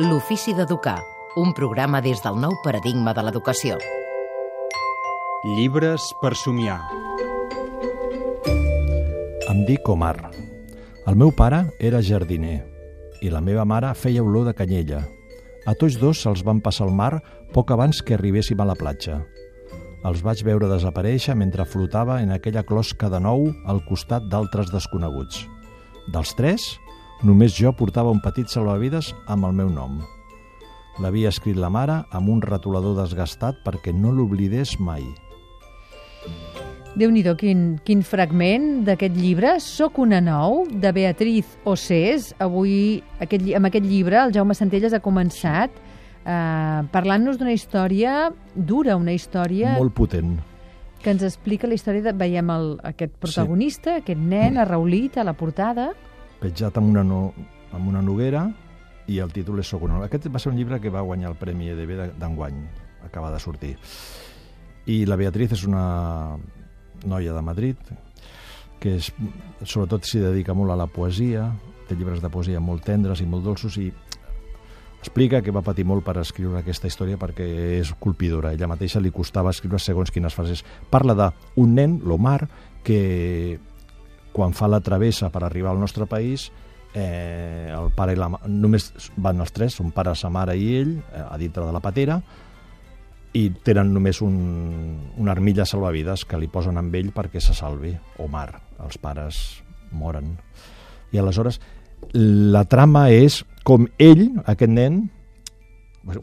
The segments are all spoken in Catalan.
L'ofici d'educar, un programa des del nou paradigma de l'educació. Llibres per somiar. Em dic Omar. El meu pare era jardiner i la meva mare feia olor de canyella. A tots dos se'ls van passar al mar poc abans que arribéssim a la platja. Els vaig veure desaparèixer mentre flotava en aquella closca de nou al costat d'altres desconeguts. Dels tres, només jo portava un petit salvavides amb el meu nom. L'havia escrit la mare amb un retolador desgastat perquè no l'oblidés mai. déu nhi quin, quin fragment d'aquest llibre, Soc una nou, de Beatriz Océs. Avui, aquest, amb aquest llibre, el Jaume Centelles ha començat eh, parlant-nos d'una història dura, una història Molt potent. que ens explica la història de... Veiem el, aquest protagonista, sí. aquest nen, arraulit a la portada. Petjat amb una, no, amb una noguera i el títol és Soc una nou. Aquest va ser un llibre que va guanyar el Premi EDB d'enguany, acaba de sortir. I la Beatriz és una noia de Madrid que és, sobretot s'hi dedica molt a la poesia, té llibres de poesia molt tendres i molt dolços i explica que va patir molt per escriure aquesta història perquè és colpidora. Ella mateixa li costava escriure segons quines frases. Parla d'un nen, l'Omar, que quan fa la travessa per arribar al nostre país eh, el pare i la ma- només van els tres, son pare, sa mare i ell, eh, a dintre de la patera, i tenen només un, una armilla salvavides que li posen amb ell perquè se salvi. Omar, els pares moren. I aleshores la trama és com ell, aquest nen,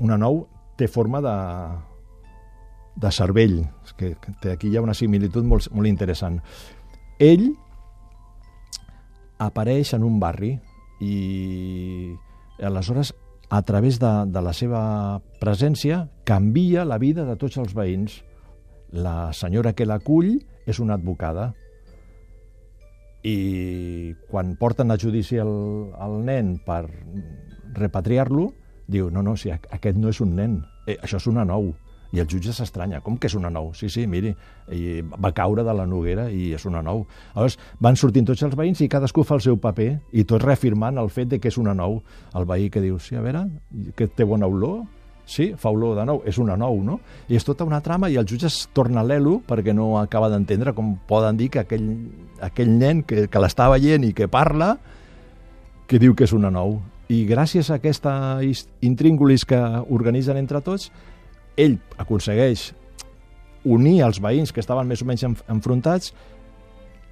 una nou, té forma de, de cervell. És que, que té- aquí hi ha una similitud molt, molt interessant. Ell apareix en un barri i aleshores a través de, de la seva presència canvia la vida de tots els veïns. La senyora que l'acull és una advocada i quan porten a judici el, el nen per repatriar-lo, diu, no, no, si aqu- aquest no és un nen, eh, això és una nou. I el jutge s'estranya, com que és una nou? Sí, sí, miri, i va caure de la noguera i és una nou. Aleshores, van sortint tots els veïns i cadascú fa el seu paper i tots reafirmant el fet de que és una nou. El veí que diu, sí, a veure, que té bona olor? Sí, fa olor de nou, és una nou, no? I és tota una trama i el jutge es torna l'elo perquè no acaba d'entendre com poden dir que aquell, aquell nen que, que l'està veient i que parla, que diu que és una nou. I gràcies a aquesta intríngulis que organitzen entre tots, ell aconsegueix unir els veïns que estaven més o menys enf- enfrontats,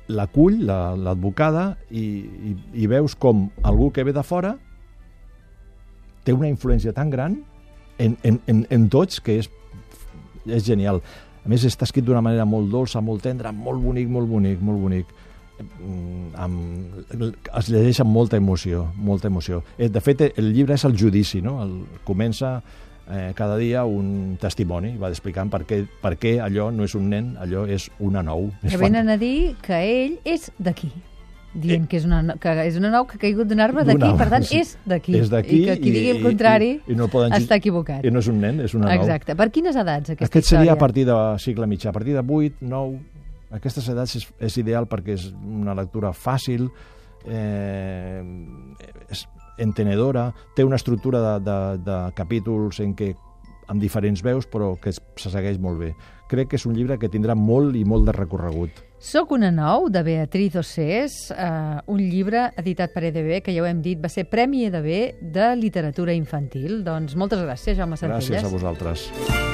l'acull, la- l'advocada, i, i, i veus com algú que ve de fora té una influència tan gran en, en, en, en tots que és, és genial. A més, està escrit d'una manera molt dolça, molt tendra, molt bonic, molt bonic, molt bonic. Mm, Amb, es llegeix amb molta emoció, molta emoció. Eh, De fet, el llibre és el judici, no? El, comença eh, cada dia un testimoni, va explicant per què, per què allò no és un nen, allò és una nou. És Que venen a dir que ell és d'aquí dient que és una, que és una nou que ha caigut d'un arbre d'aquí, per tant, és d'aquí. És d'aquí I que qui i- digui el i- contrari i- i no poden està equivocat. I no és un nen, és una nou. Exacte. Per quines edats, aquesta Aquest seria història? a partir de segle mitjà, a partir de 8, 9... Aquestes edats és, és ideal perquè és una lectura fàcil, eh, és entenedora, té una estructura de, de, de capítols en què amb diferents veus, però que es- se segueix molt bé. Crec que és un llibre que tindrà molt i molt de recorregut. Soc una nou, de Beatriz Océs, eh, un llibre editat per EDB, que ja ho hem dit, va ser Premi EDB de Literatura Infantil. Doncs moltes gràcies, Jaume Centelles. Gràcies a vosaltres.